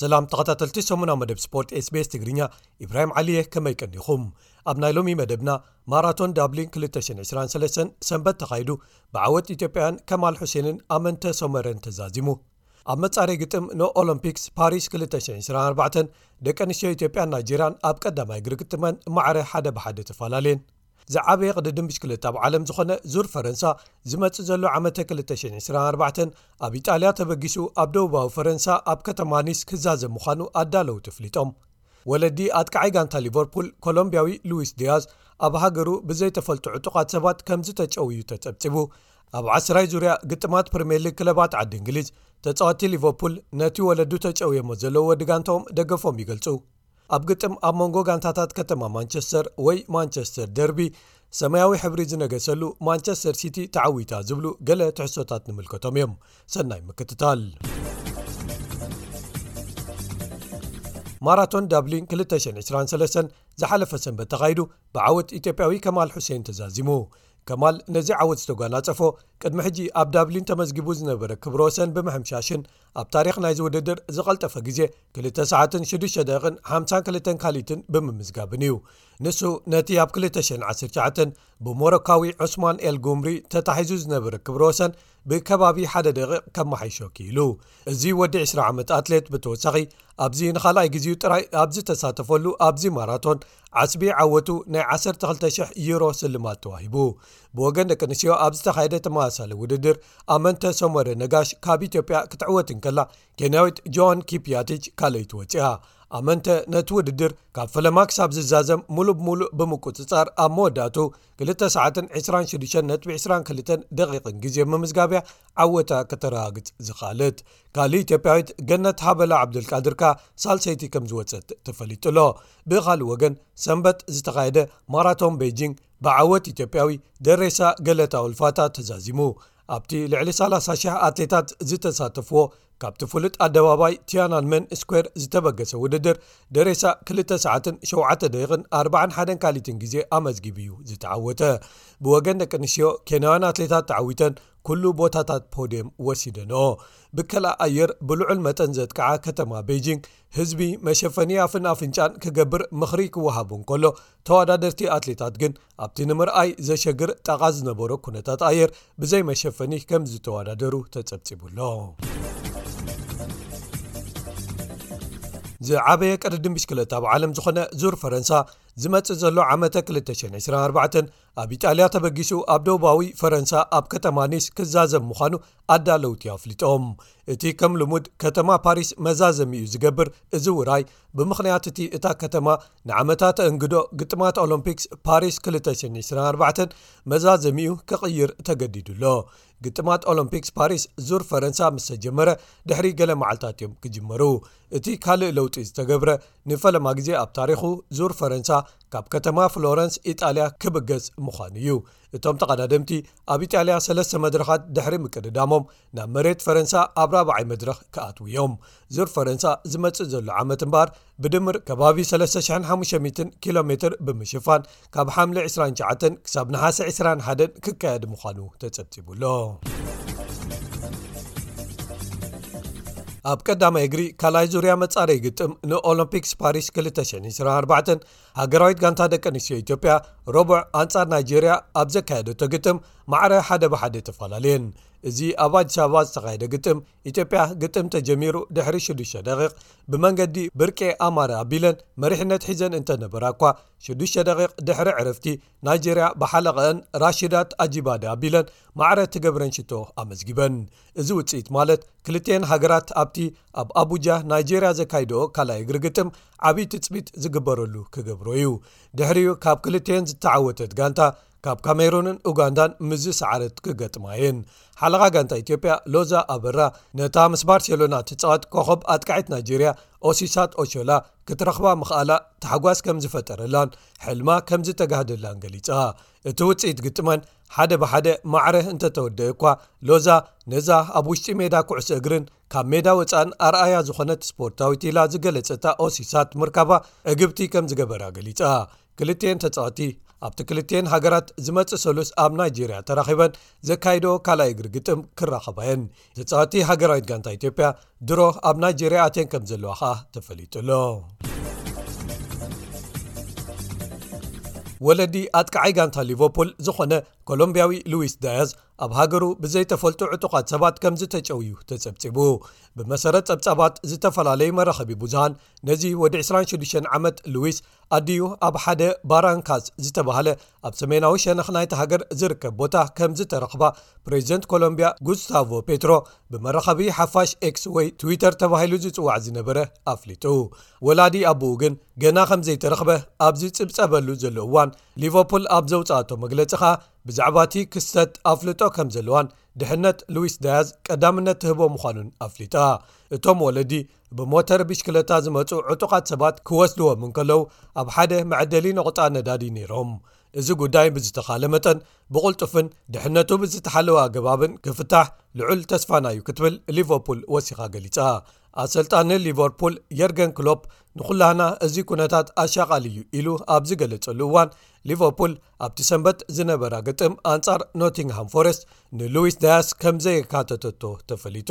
ሰላም ተኸታተልቲ ሰሙና መደብ ስፖርት ስbs ትግርኛ ኢብራሂም ዓሊየ ከመይ ቀኒኹም ኣብ ናይ ሎሚ መደብና ማራቶን ዳብሊን 223 ሰንበት ተኻይዱ ብዓወት ኢትዮጵያን ከማል ሑሴንን ኣመንተ ሶመረን ተዛዚሙ ኣብ መጻረይ ግጥም ን ኦሎምፒክስ ፓሪስ 224 ደቂ ኣንስትዮ ኢትዮጵያን ናይጀርያን ኣብ ቀዳማይ እግሪ ግጥመን ማዕረ ሓደ ብሓደ ተፈላለየን ዝዓበየ ቅድድም ብሽክለት ኣብ ዓለም ዝኾነ ዙር ፈረንሳ ዝመፅእ ዘሎ ዓመተ 224 ኣብ ኢጣልያ ተበጊሱ ኣብ ደቡባዊ ፈረንሳ ኣብ ከተማ ኒስ ክዛዘ ምዃኑ ኣዳለውቲ ኣፍሊጦም ወለዲ ኣጥቃዓይ ጋንታ ሊቨርፑል ኮሎምብያዊ ሉዊስ ድያዝ ኣብ ሃገሩ ብዘይተፈልጡ ዕጡቓት ሰባት ከምዝተጨውዩ ተጸብጺቡ። ኣብ ዓስራይ ዙርያ ግጥማት ፕሪምየር ሊግ ክለባት ዓዲ እንግሊዝ ተጻወቲ ሊቨርፑል ነቲ ወለዱ ተጨውዮሞ ዘለዉ ወዲ ጋንታኦም ደገፎም ይገልጹ። ኣብ ግጥም ኣብ መንጎ ጋንታታት ከተማ ማንቸስተር ወይ ማንቸስተር ደርቢ ሰማያዊ ሕብሪ ዝነገሰሉ ማንቸስተር ሲቲ ተዓዊታ ዝብሉ ገለ ትሕሶታት ንምልከቶም እዮም ሰናይ ምክትታል ማራቶን ዳብሊን 223 ዝሓለፈ ሰንበት ተኻይዱ ብዓወት ኢትዮጵያዊ ከማል ሑሴን ተዛዚሙ ከማል ነዚ ዓወት ዝተጓናጸፎ ቅድሚ ሕጂ ኣብ ዳብሊን ተመዝጊቡ ዝነበረ ክብሮ ወሰን ብምሕምሻሽን ኣብ ታሪኽ ናይዚ ውድድር ዝቐልጠፈ ግዜ 2 ሰዓትን 6 ደቕን 52 ካሊትን ብምምዝጋብን እዩ ንሱ ነቲ ኣብ 219 ብሞሮካዊ ዑስማን ኤል ጉምሪ ተታሒዙ ዝነብር ክብሮ ወሰን ብከባቢ ሓደ ደቂቕ ከመሓይሾ ክኢሉ እዚ ወዲ 20 ዓመት ኣትሌት ብተወሳኺ ኣብዚ ንኻልኣይ ግዜኡ ጥራይ ኣብ ዝተሳተፈሉ ኣብዚ ማራቶን ዓስቢ ዓወቱ ናይ 12,0000 ዩሮ ስልማት ተዋሂቡ ብወገን ደቂ ኣንስትዮ ኣብ ዝተኻየደ ተመሳሳሊ ውድድር ኣመንተ ሶሞረ ነጋሽ ካብ ኢትዮጵያ ክትዕወት እንከላ ኬንያዊት ጆን ኪፕያቲች ካልይቲ ወፅኣ ኣመንተ ነቲ ውድድር ካብ ፈለማ ክሳብ ዝዛዘም ሙሉእ ብምሉእ ብምቁፅፃር ኣብ መወዳእቱ 2ሳ26222 ደቂቕን ግዜ ምምዝጋብያ ዓወታ ከተረጋግፅ ዝኸኣለት ካልእ ኢትዮጵያዊት ገነት ሃበላ ዓብዱልቃድርካ ሳልሰይቲ ከም ዝወፀት ተፈሊጡሎ ብኻልእ ወገን ሰንበት ዝተኻየደ ማራቶን በይጂንግ ብዓወት ኢትዮጵያዊ ደሬሳ ገለታ ኡልፋታ ተዛዚሙ ኣብቲ ልዕሊ 30,00 ኣትሌታት ዝተሳተፍዎ ካብቲ ፍሉጥ ኣደባባይ ቲያናንመን ስኩር ዝተበገሰ ውድድር ደሬሳ 2 ሰዓትን 7 ደቕን 41 ካሊትን ግዜ ኣመዝጊቡ እዩ ዝተዓወተ ብወገን ደቂ ኣንስትዮ ኬንያውያን ኣትሌታት ተዓዊተን ኩሉ ቦታታት ፖድም ወሲደንኦ ብከልኣ ኣየር ብልዑል መጠን ዘጥቅዓ ከተማ ቤጂንግ ህዝቢ መሸፈኒ ኣፍን ኣፍንጫን ክገብር ምኽሪ ክወሃቡ እንከሎ ተወዳደርቲ ኣትሌታት ግን ኣብቲ ንምርኣይ ዘሸግር ጣቓ ዝነበሮ ኩነታት ኣየር ብዘይ መሸፈኒ ከም ዝተወዳደሩ ተጸብጺቡኣሎ። ዝዓበየ ቅድድም ብሽክለታ ኣብ ዓለም ዝኾነ ዙር ፈረንሳ ዝመጽእ ዘሎ ዓመተ 224 ኣብ ኢጣልያ ተበጊሱ ኣብ ደቡባዊ ፈረንሳ ኣብ ከተማ ኒስ ክዛዘም ምዃኑ ኣዳለውቲ ኣፍሊጦም እቲ ከም ልሙድ ከተማ ፓሪስ መዛዘሚ እዩ ዝገብር እዚ ውራይ ብምኽንያት እቲ እታ ከተማ ንዓመታት ኣእንግዶ ግጥማት ኦሎምፒክስ ፓሪስ 224 መዛዘሚኡ ክቕይር ተገዲዱ ኣሎ ግጥማት ኦሎምፒክስ ፓሪስ ዙር ፈረንሳ ምስ ተጀመረ ድሕሪ ገለ መዓልታት እዮም ክጅመሩ እቲ ካልእ ለውጢ ዝተገብረ ንፈለማ ግዜ ኣብ ታሪኹ ዙር ፈረንሳ ካብ ከተማ ፍሎረንስ ኢጣልያ ክብገስ ምዃኑ እዩ እቶም ተቐዳደምቲ ኣብ ኢጣልያ ሰለስተ መድረኻት ድሕሪ ምቅድዳሞም ናብ መሬት ፈረንሳ ኣብ ራብዓይ መድረኽ ክኣትው እዮም ዙር ፈረንሳ ዝመጽእ ዘሉ ዓመት እምበኣር ብድምር ከባቢ 3500 ኪሎ ሜትር ብምሽፋን ካብ ሓምሊ 29 ክሳብ ንሓሰ 21 ክካየድ ምዃኑ ተጸብቲ ኣብ ቀዳማይ እግሪ ካልይ ዙርያ መጻረይ ግጥም ንኦሎምፒክስ ፓሪስ 224 ሃገራዊት ጋንታ ደቂ ኣንስትዮ ኢትዮጵያ ረቡዕ ኣንጻር ናይጀርያ ኣብ ዘካየደቶ ግጥም ማዕረ ሓደ ብሓደ ተፈላለየን እዚ ኣብ ኣዲስ ኣበባ ዝተኻየደ ግጥም ኢትዮጵያ ግጥም ተጀሚሩ ድሕሪ 6ዱሽ ደቂ ብመንገዲ ብርቄ ኣማር ኣቢለን መሪሕነት ሒዘን እንተነበራ እኳ 6ዱሽ ደቂቕ ድሕሪ ዕረፍቲ ናይጀርያ ብሓለቐአን ራሽዳት ኣጂባደ ኣቢለን ማዕረ እትገብረን ሽቶ ኣመዝጊበን እዚ ውፅኢት ማለት ክልተኤን ሃገራት ኣብቲ ኣብ ኣቡጃ ናይጀርያ ዘካይድኦ ካልይ እግሪ ግጥም ዓብዪ ትፅቢት ዝግበረሉ ክገብሮ እዩ ድሕሪኡ ካብ ክልተኤን ዝተዓወተት ጋንታ ካብ ካሜሮንን ኡጋንዳን ምዝ ሰዓረት ክገጥማ እየን ሓለቓ ጋንታ ኢትዮጵያ ሎዛ ኣበራ ነታ ምስ ባርሴሎና ትፃወት ኮኸብ ኣጥቃዒት ናይጀርያ ኦሲሳት ኦሾላ ክትረኽባ ምኽኣላ ታሕጓስ ከም ዝፈጠረላን ሕልማ ከም ዝተጋህደላን ገሊጻ እቲ ውጽኢት ግጥመን ሓደ ብሓደ ማዕረ እንተ ተወደኢ እኳ ሎዛ ነዛ ኣብ ውሽጢ ሜዳ ኩዕሶ እግርን ካብ ሜዳ ወፃእን ኣርኣያ ዝኾነት ስፖርታዊት ኢላ ዝገለጸታ ኦሲሳት ምርካባ እግብቲ ከም ዝገበራ ገሊጻ ክልቲኤን ተጻወቲ ኣብቲ ክልቲኤን ሃገራት ዝመጽእ ሰሉስ ኣብ ናይጀርያ ተራኺበን ዘካይድኦ ካልኣይ እግሪ ግጥም ክራኸባየን ተጻወቲ ሃገራዊት ጋንታ ኢትዮጵያ ድሮ ኣብ ናይጀርያ ኣቴን ከም ዘለዋ ከኣ ተፈሊጡ ኣሎ ወለዲ ኣጥቃዓይ ጋንታ ሊቨርፑል ዝኾነ ኮሎምብያዊ ሉዊስ ዳያዝ ኣብ ሃገሩ ብዘይተፈልጡ ዕጡቓት ሰባት ከም ዝተጨውዩ ተጸብጺቡ። ብመሰረት ጸብጻባት ዝተፈላለዩ መራኸቢ ብዙሃን፣ ነዚ ወዲ 26 ዓመት ሉዊስ ኣዲኡ ኣብ ሓደ ባራንካስ ዝተባህለ ኣብ ሰሜናዊ ሸነኽ ናይታ ሃገር ዝርከብ ቦታ ከም ዝተረኽባ ፕረዚደንት ኮሎምብያ ጉስታቮ ፔትሮ ብመራኸቢ ሓፋሽ ኤክስ ወይ ትዊተር ተባሂሉ ዝጽዋዕ ዝነበረ ኣፍሊጡ። ወላዲ ኣቦኡ ግን ገና ከም ዘይተረኽበ ኣብ ዝጽብጸበሉ ዘሎ እዋን ሊቨርፑል ኣብ ዘውጽኣቶ መግለጺ ከኣ ብዛዕባ እቲ ክስተት ኣፍልጦ ከም ዘለዋን ድሕነት ሉዊስ ዳያዝ ቀዳምነት ትህቦ ምዃኑን ኣፍሊጣ። እቶም ወለዲ ብሞተር ብሽክለታ ዝመጹ ዕጡቓት ሰባት ክወስድዎም እንከለዉ ኣብ ሓደ መዐደሊ ነቝጣ ነዳዲ ነይሮም። እዚ ጕዳይ ብዝተኻእለ መጠን ብቕልጡፍን ድሕነቱ ብዝተሓለወ ኣገባብን ክፍታሕ ልዑል ተስፋና'ዩ ክትብል ሊቨርፑል ወሲኻ ገሊጻ። ኣሰልጣኒ ሊቨርፑል የርገን ክሎፕ ንዅላህና እዚ ኵነታት ኣሻቓሊ እዩ ኢሉ ኣብ ዝገለጸሉ እዋን ሊቨርፑል ኣብቲ ሰንበት ዝነበራ ግጥም ኣንጻር ኖቲንግሃም ፎረስት ንሉዊስ ዳያስ ከም ዘየካተተቶ ተፈሊጡ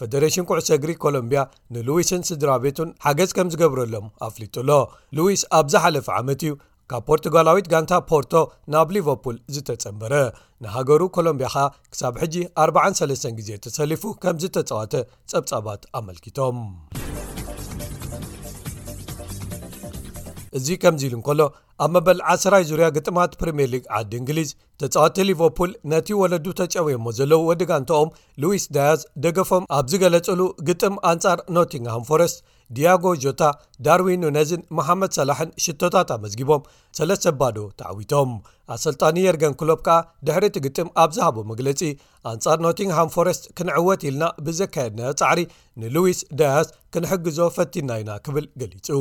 ፈደሬሽን ኩዕሰ እግሪ ኮሎምብያ ንሉዊስን ስድራ ቤቱን ሓገዝ ከም ዝገብረሎም ኣፍሊጡ ኣሎ ሉዊስ ኣብ ዝሓለፈ ዓመት እዩ ካብ ፖርቱጋላዊት ጋንታ ፖርቶ ናብ ሊቨርፑል ዝተጸንበረ ንሃገሩ ኮሎምብያ ኸኣ ክሳብ ሕጂ 43 ግዜ ተሰሊፉ ከም ዝተጸዋተ ጸብጻባት ኣመልኪቶም እዚ ከምዚ ኢሉ እንከሎ ኣብ መበል ዓሰራይ ዙርያ ግጥማት ፕሪምየር ሊግ ዓዲ እንግሊዝ ተጻዋቲ ሊቨርፑል ነቲ ወለዱ ተጨውዮሞ ዘለዉ ወዲ ጋንታኦም ሉዊስ ዳያዝ ደገፎም ኣብ ዝገለጽሉ ግጥም ኣንጻር ኖቲንግሃም ፎረስት ዲያጎ ጆታ ዳርዊን ኑነዝን መሓመድ ሰላሕን ሽቶታት ኣመዝጊቦም ሰለስተ ባዶ ተዓዊቶም ኣሰልጣኒ የርገን ክሎብ ከኣ ድሕሪ እቲ ግጥም ኣብ ዝሃቦ መግለጺ ኣንጻር ኖቲንግሃም ፎረስት ክንዕወት ኢልና ብዘካየድናዮ ጻዕሪ ንሉዊስ ዳያስ ክንሕግዞ ፈቲና ኢና ክብል ገሊጹ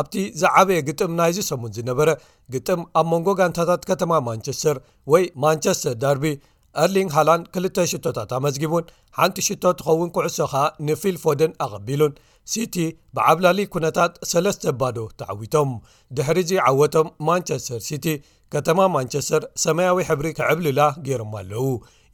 ኣብቲ ዝዓበየ ግጥም ናይዚ ሰሙን ዝነበረ ግጥም ኣብ መንጎ ጋንታታት ከተማ ማንቸስተር ወይ ማንቸስተር ዳርቢ ኣርሊንግ ሃላንድ ክልተ ሽቶታት ኣመዝጊቡን ሓንቲ ሽቶ ትኸውን ኩዕሶ ከኣ ንፊል ፎደን ኣቐቢሉን ሲቲ ብዓብላሊ ኩነታት ሰለስተ ባዶ ተዓዊቶም ድሕሪዙ ዓወቶም ማንቸስተር ሲቲ ከተማ ማንቸስተር ሰማያዊ ሕብሪ ክዕብልላ ገይሮም ኣለው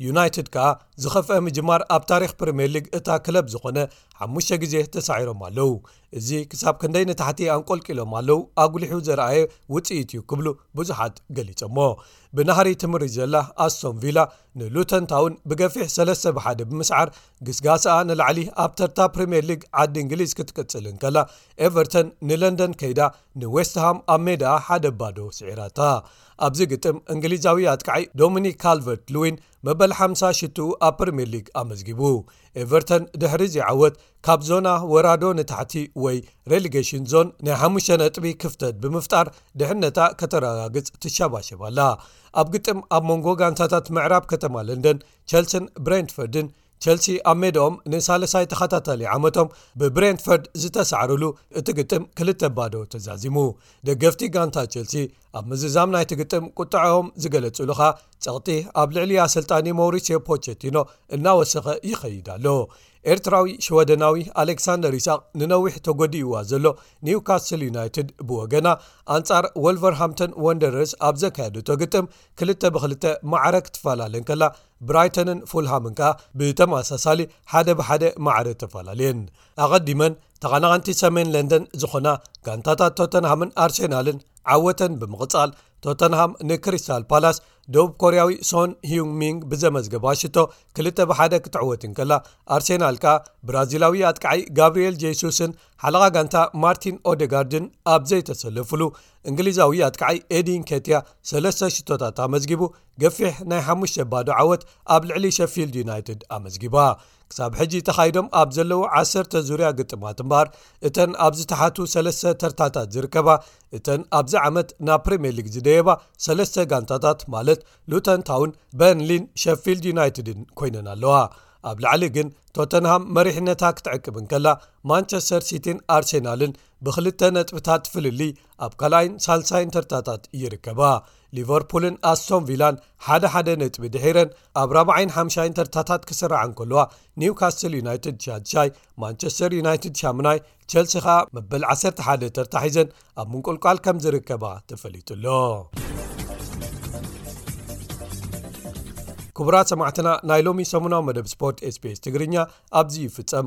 ዩናይትድ ከኣ ዝኸፍአ ምጅማር ኣብ ታሪክ ፕሪምየር ሊግ እታ ክለብ ዝኾነ ሓሙሽተ ግዜ ተሳዒሮም ኣለው እዚ ክሳብ ክንደይ ንታሕቲ ኣንቆልቂሎም ኣለው ኣጉሊሑ ዘረኣየ ውፅኢት እዩ ክብሉ ብዙሓት ገሊፆሞ ብናህሪ ትምሪ ዘላ ኣስቶን ቪላ ንሉተንታውን ብገፊሕ ሰለስተ ብሓደ ብምስዓር ግስጋስኣ ንላዕሊ ኣብ ተርታ ፕሪምየር ሊግ ዓዲ እንግሊዝ ክትቅፅል እንከላ ኤቨርተን ንለንደን ከይዳ ንዌስትሃም ኣብ ሜዳኣ ሓደ ባዶ ስዒራታ ኣብዚ ግጥም እንግሊዛዊ ኣጥቃዓይ ዶሚኒክ ካልቨርት ሉዊን መበል ሓምሳ ሽትኡ ኣብ ፕሪምየር ሊግ ኣመዝጊቡ ኤቨርተን ድሕሪ እዚ ዓወት ካብ ዞና ወራዶ ንታሕቲ ወይ ሬሊገሽን ዞን ናይ ሓሙሽተ ነጥቢ ክፍተት ብምፍጣር ድሕነታ ከተረጋግጽ ትሸባሸባላ ኣብ ግጥም ኣብ መንጎ ጋንታታት ምዕራብ ከተማ ለንደን ቸልሲን ብሬንትፈርድን ቸልሲ ኣብ ሜድኦም ንሳለሳይ ተኸታታሊ ዓመቶም ብብሬንትፈርድ ዝተሳዕርሉ እቲ ግጥም ክልተ ባዶ ተዛዚሙ ደገፍቲ ጋንታ ቸልሲ ኣብ ምዝዛም ናይቲ ግጥም ቁጣዐኦም ዝገለጹሉኻ ጸቕጢ ኣብ ልዕሊ ኣሰልጣኒ ሞውሪስዮ ፖቸቲኖ እናወሰኸ ይኸይድ ኣሎ ኤርትራዊ ሽወደናዊ ኣሌክሳንደር ይስቅ ንነዊሕ ተጎዲእዋ ዘሎ ኒውካስል ዩናይትድ ብወገና ኣንጻር ወልቨርሃምቶን ወንደረርስ ኣብ ዘካየደቶ ግጥም ክልተ ብክልተ ማዕረ ክትፈላለን ከላ ብራይቶንን ፉልሃምን ከኣ ብተመሳሳሊ ሓደ ብሓደ ማዕረ ተፈላለየን ኣቐዲመን ተቐናቐንቲ ሰሜን ለንደን ዝኾና ጋንታታት ቶተንሃምን ኣርሴናልን ዓወተን ብምቕጻል ቶተንሃም ንክሪስታል ፓላስ ደቡብ ኮርያዊ ሶን ሂንግ ሚንግ ብዘመዝገብ ዋሽቶ ክልተ ብሓደ ክትዕወት እንከላ ኣርሴናል ከኣ ብራዚላዊ ኣጥቃዓይ ጋብርኤል ጀሱስን ሓለቓ ጋንታ ማርቲን ኦደጋርድን ኣብ ዘይተሰለፍሉ እንግሊዛዊ ኣጥቃዓይ ኤዲንከትያ ሰለስተ ሽቶታት ኣመዝጊቡ ገፊሕ ናይ ሓሙሽተ ባዶ ዓወት ኣብ ልዕሊ ሸፊልድ ዩናይትድ ኣመዝጊባ ክሳብ ሕጂ ተኻይዶም ኣብ ዘለዉ ዓሰርተ ዙርያ ግጥማት እምበኣር እተን ኣብ ዝተሓቱ ሰለስተ ተርታታት ዝርከባ እተን ኣብዚ ዓመት ናብ ፕሪምየር ሊግ ዝደየባ ሰለስተ ጋንታታት ማለት ሉተን ታውን በርንሊን ሸፊልድ ዩናይትድን ኮይነን ኣለዋ ኣብ ላዕሊ ግን ቶተንሃም መሪሕነታ ክትዕቅብን ከላ ማንቸስተር ሲቲን ኣርሴናልን ብክልተ ነጥብታት ፍልልይ ኣብ ካልኣይን ሳልሳይን ተርታታት ይርከባ ሊቨርፑልን ኣስቶን ቪላን ሓደ ሓደ ነጥቢ ድሒረን ኣብ ራብዓይን ሓምሻይን ተርታታት ክስርዓ እንከለዋ ኒውካስትል ዩናይትድ ሻድሻይ ማንቸስተር ዩናይትድ ሻሙናይ ቸልሲ ከኣ መበል 11 ተርታ ሒዘን ኣብ ምንቁልቋል ከም ዝርከባ ተፈሊጡ ኣሎ ክቡራት ሰማዕትና ናይ ሎሚ ሰሙናዊ መደብ ስፖርት ስፔስ ትግርኛ ኣብዚ ይፍጸም